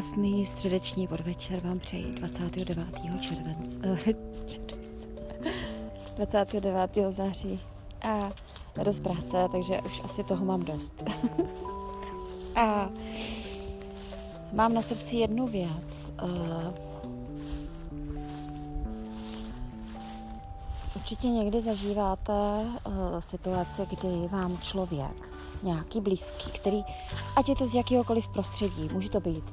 Krásný středeční podvečer vám přeji 29. července. 29. září a dost práce, takže už asi toho mám dost. a mám na srdci jednu věc. Uh, určitě někdy zažíváte uh, situace, kdy vám člověk, nějaký blízký, který, ať je to z jakéhokoliv prostředí, může to být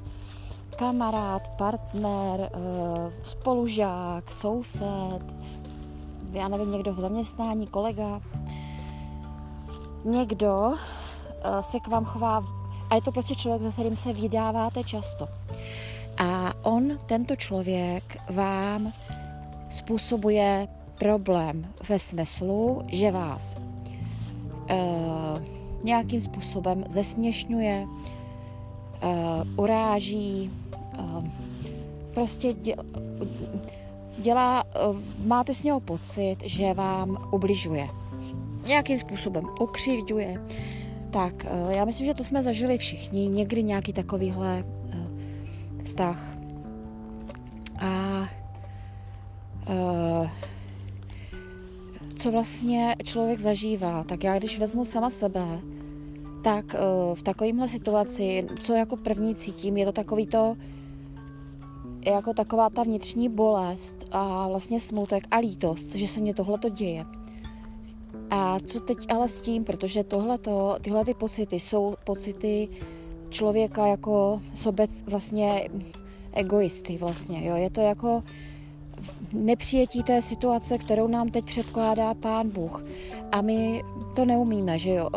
kamarád, partner, uh, spolužák, soused, já nevím, někdo v zaměstnání, kolega, někdo uh, se k vám chová a je to prostě člověk, za kterým se vydáváte často. A on, tento člověk, vám způsobuje problém ve smyslu, že vás uh, nějakým způsobem zesměšňuje, uh, uráží, uh, prostě děl, dělá, uh, máte s něho pocit, že vám ubližuje. Nějakým způsobem ukřivďuje. Tak, uh, já myslím, že to jsme zažili všichni, někdy nějaký takovýhle uh, vztah. A uh, co vlastně člověk zažívá, tak já když vezmu sama sebe, tak uh, v takovémhle situaci, co jako první cítím, je to takový to, jako taková ta vnitřní bolest a vlastně smutek a lítost, že se mně tohle to děje. A co teď ale s tím, protože tohleto, tyhle ty pocity jsou pocity člověka jako sobec vlastně egoisty vlastně, jo. Je to jako nepřijetí té situace, kterou nám teď předkládá Pán Bůh. A my to neumíme, že jo.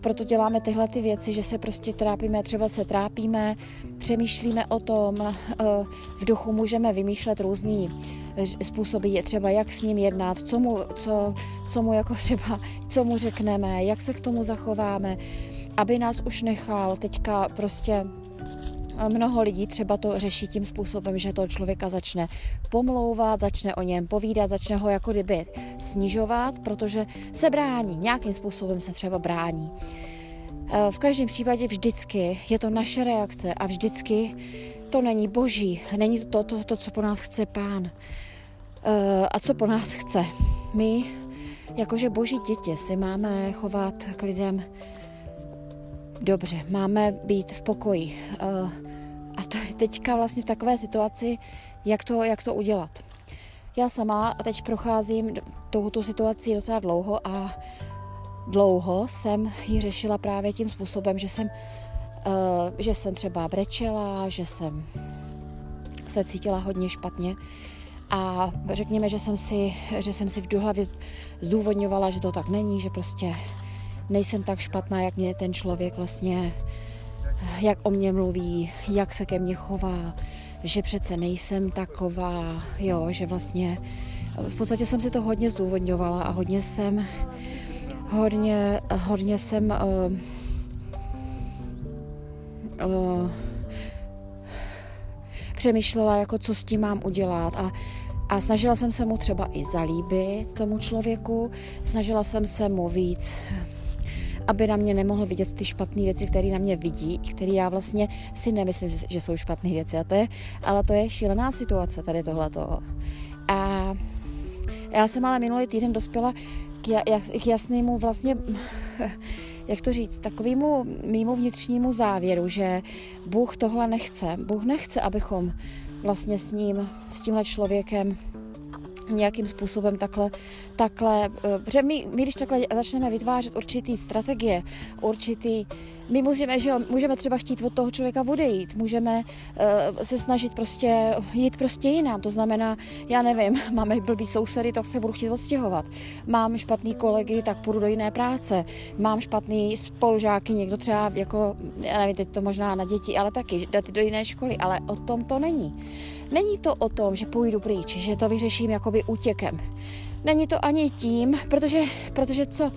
Proto děláme tyhle ty věci, že se prostě trápíme, třeba se trápíme, přemýšlíme o tom, v duchu můžeme vymýšlet různý způsoby, je třeba jak s ním jednat, co mu, co, co mu jako třeba, co mu řekneme, jak se k tomu zachováme, aby nás už nechal teďka prostě Mnoho lidí třeba to řeší tím způsobem, že toho člověka začne pomlouvat, začne o něm povídat, začne ho jako kdyby snižovat, protože se brání, nějakým způsobem se třeba brání. E, v každém případě vždycky je to naše reakce a vždycky to není boží, není to to, to, co po nás chce pán. E, a co po nás chce? My, jakože boží děti, si máme chovat k lidem dobře, máme být v pokoji. Eh, a to je teďka vlastně v takové situaci, jak to, jak to udělat. Já sama teď procházím touto situaci docela dlouho a dlouho jsem ji řešila právě tím způsobem, že jsem, uh, že jsem třeba brečela, že jsem se cítila hodně špatně a řekněme, že jsem si, že jsem si v hlavě zdůvodňovala, že to tak není, že prostě nejsem tak špatná, jak mě ten člověk vlastně, jak o mě mluví, jak se ke mně chová, že přece nejsem taková, jo, že vlastně v podstatě jsem si to hodně zdůvodňovala a hodně jsem hodně, hodně jsem uh, uh, přemýšlela, jako co s tím mám udělat a a snažila jsem se mu třeba i zalíbit tomu člověku, snažila jsem se mu víc aby na mě nemohl vidět ty špatné věci, které na mě vidí, které já vlastně si nemyslím, že jsou špatné věci. A to je, ale to je šílená situace tady tohleto. A já jsem ale minulý týden dospěla k, jasnému vlastně, jak to říct, takovému mýmu vnitřnímu závěru, že Bůh tohle nechce. Bůh nechce, abychom vlastně s ním, s tímhle člověkem nějakým způsobem takhle, takhle, eh, protože my, my když takhle začneme vytvářet určitý strategie, určitý, my můžeme, že jo, můžeme třeba chtít od toho člověka odejít, můžeme uh, se snažit prostě jít prostě jinam, to znamená, já nevím, máme blbý sousedy, tak se budu chtít odstěhovat, mám špatný kolegy, tak půjdu do jiné práce, mám špatný spolužáky, někdo třeba jako, já nevím, teď to možná na děti, ale taky dát do jiné školy, ale o tom to není. Není to o tom, že půjdu pryč, že to vyřeším jakoby útěkem. Není to ani tím, protože, protože co,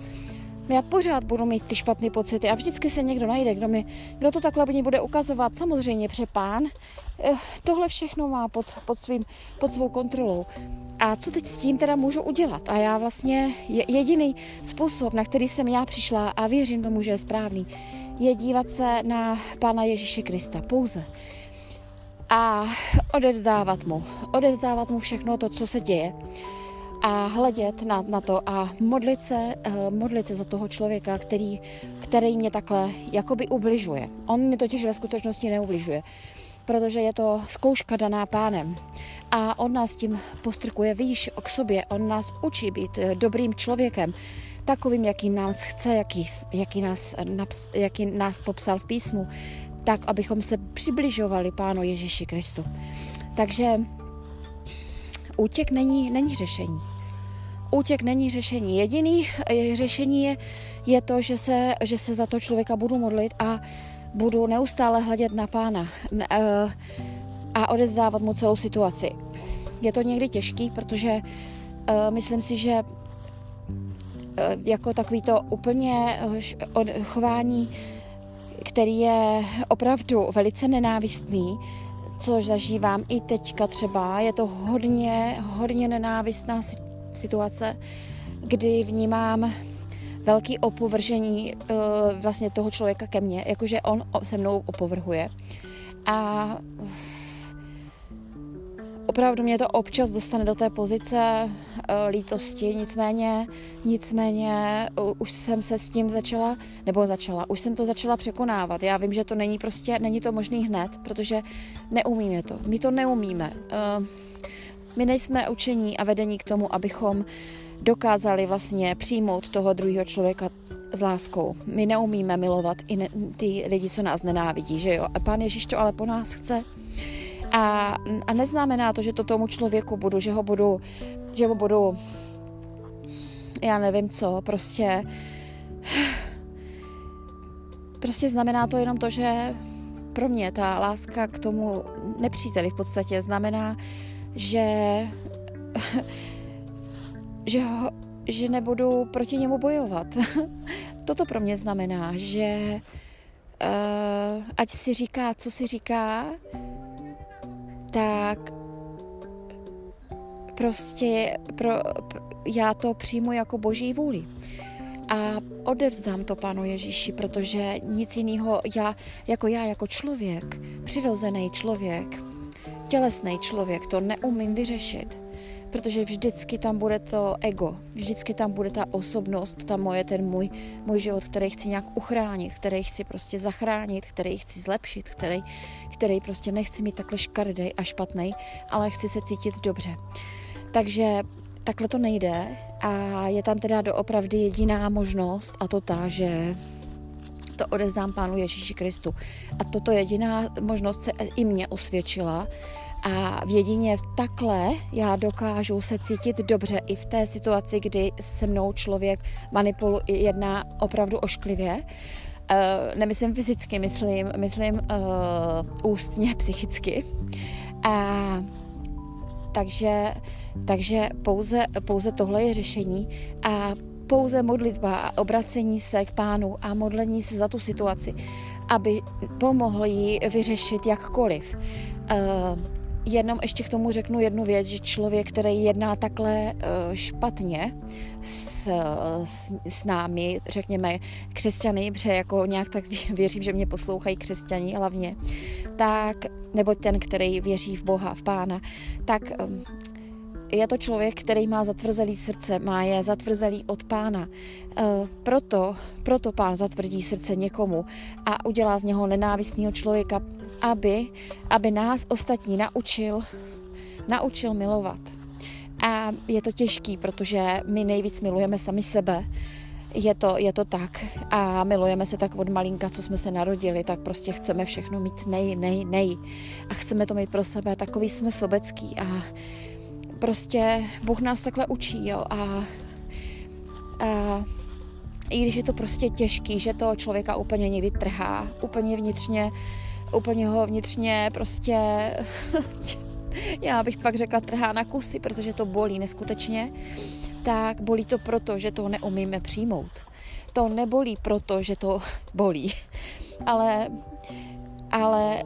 já pořád budu mít ty špatné pocity a vždycky se někdo najde, kdo, mi, kdo to takhle mě bude ukazovat. Samozřejmě přepán eh, tohle všechno má pod, pod, svým, pod svou kontrolou. A co teď s tím teda můžu udělat? A já vlastně jediný způsob, na který jsem já přišla a věřím tomu, že je správný, je dívat se na Pána Ježíše Krista pouze a odevzdávat mu, odevzdávat mu všechno to, co se děje a hledět na, na to a modlit se, uh, modlit se za toho člověka, který, který mě takhle jakoby ubližuje. On mě totiž ve skutečnosti neubližuje, protože je to zkouška daná pánem. A on nás tím postrkuje výš k sobě, on nás učí být uh, dobrým člověkem, takovým, jakým nás chce, jaký, jaký, nás, naps, jaký nás popsal v písmu, tak, abychom se přibližovali Pánu Ježíši Kristu. Takže útěk není, není řešení. Útěk není řešení. Jediný řešení je, je to, že se, že se za to člověka budu modlit a budu neustále hledět na pána e, a odezdávat mu celou situaci. Je to někdy těžký, protože e, myslím si, že jako takový to úplně chování, který je opravdu velice nenávistný, což zažívám i teďka třeba, je to hodně, hodně nenávistná situace, kdy vnímám velký opovržení uh, vlastně toho člověka ke mně, jakože on se mnou opovrhuje. A opravdu mě to občas dostane do té pozice uh, lítosti, nicméně, nicméně už jsem se s tím začala, nebo začala, už jsem to začala překonávat. Já vím, že to není prostě, není to možný hned, protože neumíme to. My to neumíme. Uh, my nejsme učení a vedení k tomu, abychom dokázali vlastně přijmout toho druhého člověka s láskou. My neumíme milovat i ne, ty lidi, co nás nenávidí, že jo? A pán Ježíš to ale po nás chce. A, a neznamená to, že to tomu člověku budu, že ho budu, že ho budu, já nevím co, prostě, prostě znamená to jenom to, že pro mě ta láska k tomu nepříteli v podstatě znamená, že, že, ho, že nebudu proti němu bojovat. Toto pro mě znamená, že uh, ať si říká, co si říká, tak prostě pro, já to přijmu jako boží vůli. A odevzdám to Pánu Ježíši, protože nic jiného, já, jako já, jako člověk, přirozený člověk, tělesný člověk to neumím vyřešit, protože vždycky tam bude to ego, vždycky tam bude ta osobnost, ta moje, ten můj, můj život, který chci nějak uchránit, který chci prostě zachránit, který chci zlepšit, který, který prostě nechci mít takhle škardej a špatný, ale chci se cítit dobře. Takže takhle to nejde a je tam teda doopravdy jediná možnost a to ta, že to odezdám Pánu Ježíši Kristu. A toto jediná možnost se i mě osvědčila a v jedině takhle já dokážu se cítit dobře i v té situaci, kdy se mnou člověk manipuluje, jedná opravdu ošklivě. Uh, nemyslím fyzicky, myslím, myslím uh, ústně, psychicky. A takže, takže pouze, pouze tohle je řešení a pouze modlitba a obracení se k pánu a modlení se za tu situaci, aby pomohli ji vyřešit jakkoliv. Uh, jenom ještě k tomu řeknu jednu věc, že člověk, který jedná takhle uh, špatně s, s, s námi, řekněme křesťany, protože jako nějak tak věřím, že mě poslouchají křesťaní hlavně, tak, nebo ten, který věří v Boha, v Pána, tak um, je to člověk, který má zatvrzelý srdce, má je zatvrzelý od pána. E, proto, proto pán zatvrdí srdce někomu a udělá z něho nenávistného člověka, aby, aby nás ostatní naučil, naučil milovat. A je to těžký, protože my nejvíc milujeme sami sebe. Je to, je to tak. A milujeme se tak od malinka, co jsme se narodili, tak prostě chceme všechno mít nej, nej, nej. A chceme to mít pro sebe. Takový jsme sobecký a prostě Bůh nás takhle učí, jo, a, a i když je to prostě těžký, že to člověka úplně někdy trhá, úplně vnitřně, úplně ho vnitřně prostě, já bych pak řekla trhá na kusy, protože to bolí neskutečně, tak bolí to proto, že to neumíme přijmout. To nebolí proto, že to bolí, ale, ale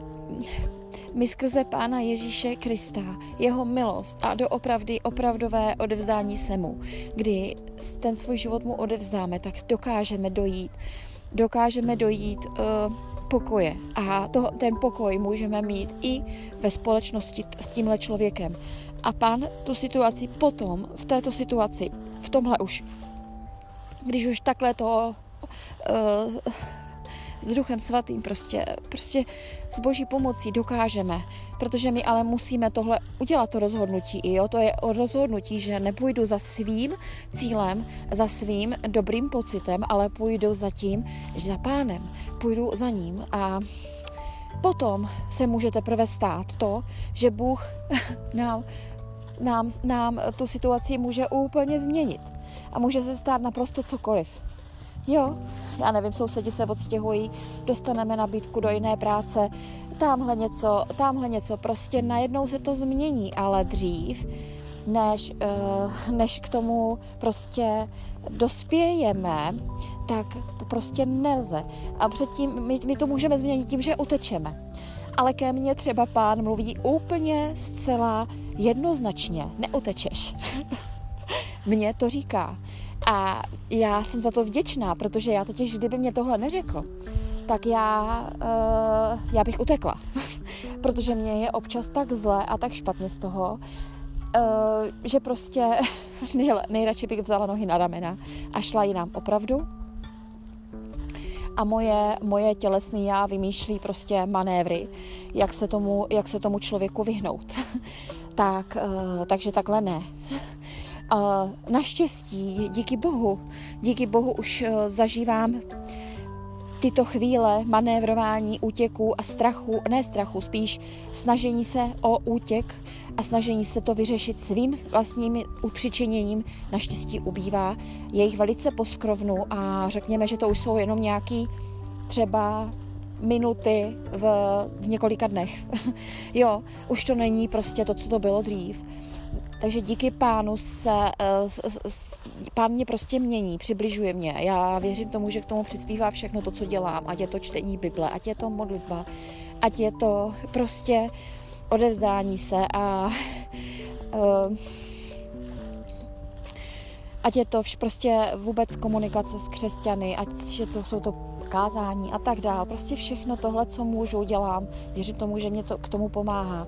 my skrze Pána Ježíše Krista, jeho milost a doopravdy opravdové odevzdání se mu, kdy ten svůj život mu odevzdáme, tak dokážeme dojít dokážeme dojít uh, pokoje. A to, ten pokoj můžeme mít i ve společnosti s tímhle člověkem. A pán tu situaci potom, v této situaci, v tomhle už, když už takhle to uh, s Duchem Svatým prostě, prostě s Boží pomocí dokážeme, protože my ale musíme tohle udělat to rozhodnutí. I jo? To je o rozhodnutí, že nepůjdu za svým cílem, za svým dobrým pocitem, ale půjdu za tím, že za pánem, půjdu za ním a potom se může teprve stát to, že Bůh nám, nám, nám tu situaci může úplně změnit a může se stát naprosto cokoliv. Jo, já nevím, sousedi se odstěhují, dostaneme nabídku do jiné práce, tamhle něco, tamhle něco, prostě najednou se to změní, ale dřív, než, uh, než k tomu prostě dospějeme, tak to prostě nelze. A předtím my, my to můžeme změnit tím, že utečeme. Ale ke mně třeba pán mluví úplně zcela jednoznačně, neutečeš. Mně to říká. A já jsem za to vděčná, protože já totiž, kdyby mě tohle neřekl, tak já, uh, já bych utekla. protože mě je občas tak zle a tak špatně z toho, uh, že prostě nejradši bych vzala nohy na ramena a šla jinam opravdu. A moje, moje tělesný já vymýšlí prostě manévry, jak se tomu, jak se tomu člověku vyhnout. tak, uh, takže takhle ne. A naštěstí, díky Bohu, díky Bohu už eh, zažívám tyto chvíle manévrování, útěku a strachu, ne strachu, spíš snažení se o útěk a snažení se to vyřešit svým vlastním upřičeněním naštěstí ubývá. Je jich velice poskrovnu a řekněme, že to už jsou jenom nějaký třeba minuty v, v několika dnech. jo, už to není prostě to, co to bylo dřív. Takže díky pánu se, eh, pán mě prostě mění, přibližuje mě. Já věřím tomu, že k tomu přispívá všechno to, co dělám, ať je to čtení Bible, ať je to modlitba, ať je to prostě odevzdání se a uh, ať je to vš, prostě vůbec komunikace s křesťany, ať že to jsou to kázání a tak dále. Prostě všechno tohle, co můžu, dělám. Věřím tomu, že mě to k tomu pomáhá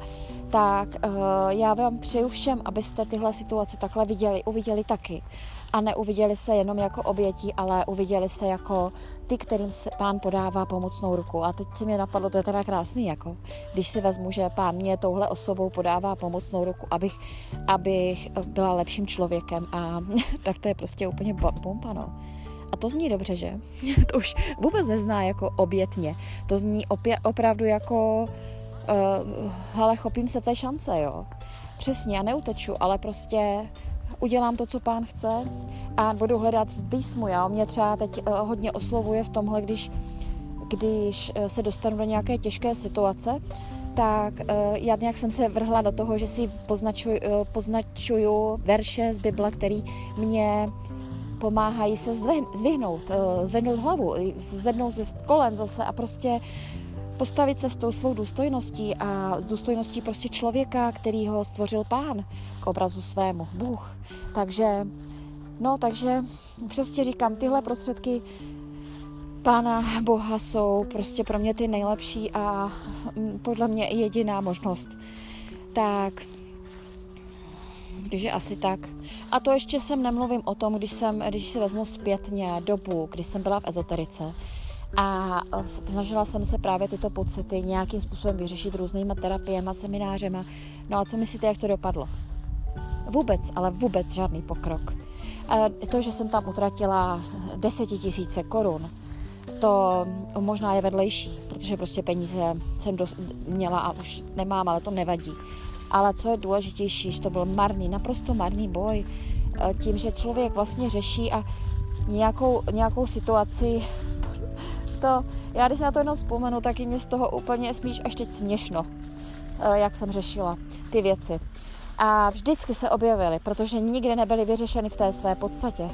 tak uh, já vám přeju všem, abyste tyhle situace takhle viděli, uviděli taky. A neuviděli se jenom jako obětí, ale uviděli se jako ty, kterým se pán podává pomocnou ruku. A teď si mě napadlo, to je teda krásný, jako když si vezmu, že pán mě touhle osobou podává pomocnou ruku, abych, abych byla lepším člověkem. A tak to je prostě úplně pompa, no. A to zní dobře, že? to už vůbec nezná jako obětně. To zní opě- opravdu jako uh, hele, chopím se té šance, jo. Přesně, já neuteču, ale prostě udělám to, co pán chce a budu hledat v písmu. Já mě třeba teď uh, hodně oslovuje v tomhle, když, když uh, se dostanu do nějaké těžké situace, tak uh, já nějak jsem se vrhla do toho, že si poznačuju, uh, poznačuju verše z Bible, který mě pomáhají se zvyhnout, uh, zvednout hlavu, zvednout ze kolen zase a prostě postavit se s tou svou důstojností a s důstojností prostě člověka, který ho stvořil pán k obrazu svému, Bůh. Takže, no, takže prostě říkám, tyhle prostředky Pána Boha jsou prostě pro mě ty nejlepší a mm, podle mě jediná možnost. Tak, takže asi tak. A to ještě jsem nemluvím o tom, když jsem, když si vezmu zpětně dobu, když jsem byla v ezoterice, a e, snažila jsem se právě tyto pocity nějakým způsobem vyřešit různýma terapiemi, seminářema. No a co myslíte, jak to dopadlo? Vůbec, ale vůbec žádný pokrok. A to, že jsem tam utratila desetitisíce korun, to možná je vedlejší, protože prostě peníze jsem dos- měla a už nemám, ale to nevadí. Ale co je důležitější, že to byl marný, naprosto marný boj, e, tím, že člověk vlastně řeší a nějakou, nějakou situaci to, já když na to jenom vzpomenu, tak mě z toho úplně smíš až teď směšno, eh, jak jsem řešila ty věci. A vždycky se objevily, protože nikdy nebyly vyřešeny v té své podstatě.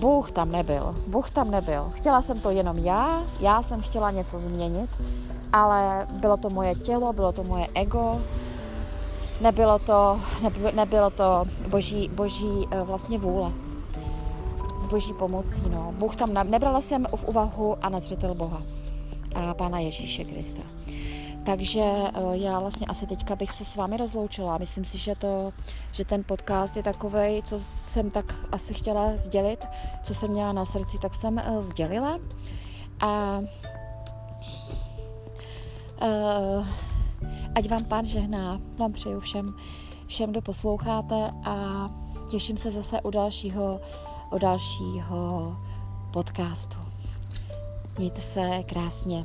Bůh tam nebyl, Bůh tam nebyl. Chtěla jsem to jenom já, já jsem chtěla něco změnit, ale bylo to moje tělo, bylo to moje ego, nebylo to, nebylo to boží, boží eh, vlastně vůle. Boží pomocí. No. Bůh tam, nebrala jsem v úvahu a na zřetel Boha a Pána Ježíše Krista. Takže eh, já vlastně asi teďka bych se s vámi rozloučila. Myslím si, že, to, že ten podcast je takový, co jsem tak asi chtěla sdělit, co jsem měla na srdci, tak jsem uh, sdělila. A uh, ať vám pán žehná, vám přeju všem, všem, kdo posloucháte a těším se zase u dalšího, u dalšího podcastu. Mějte se krásně.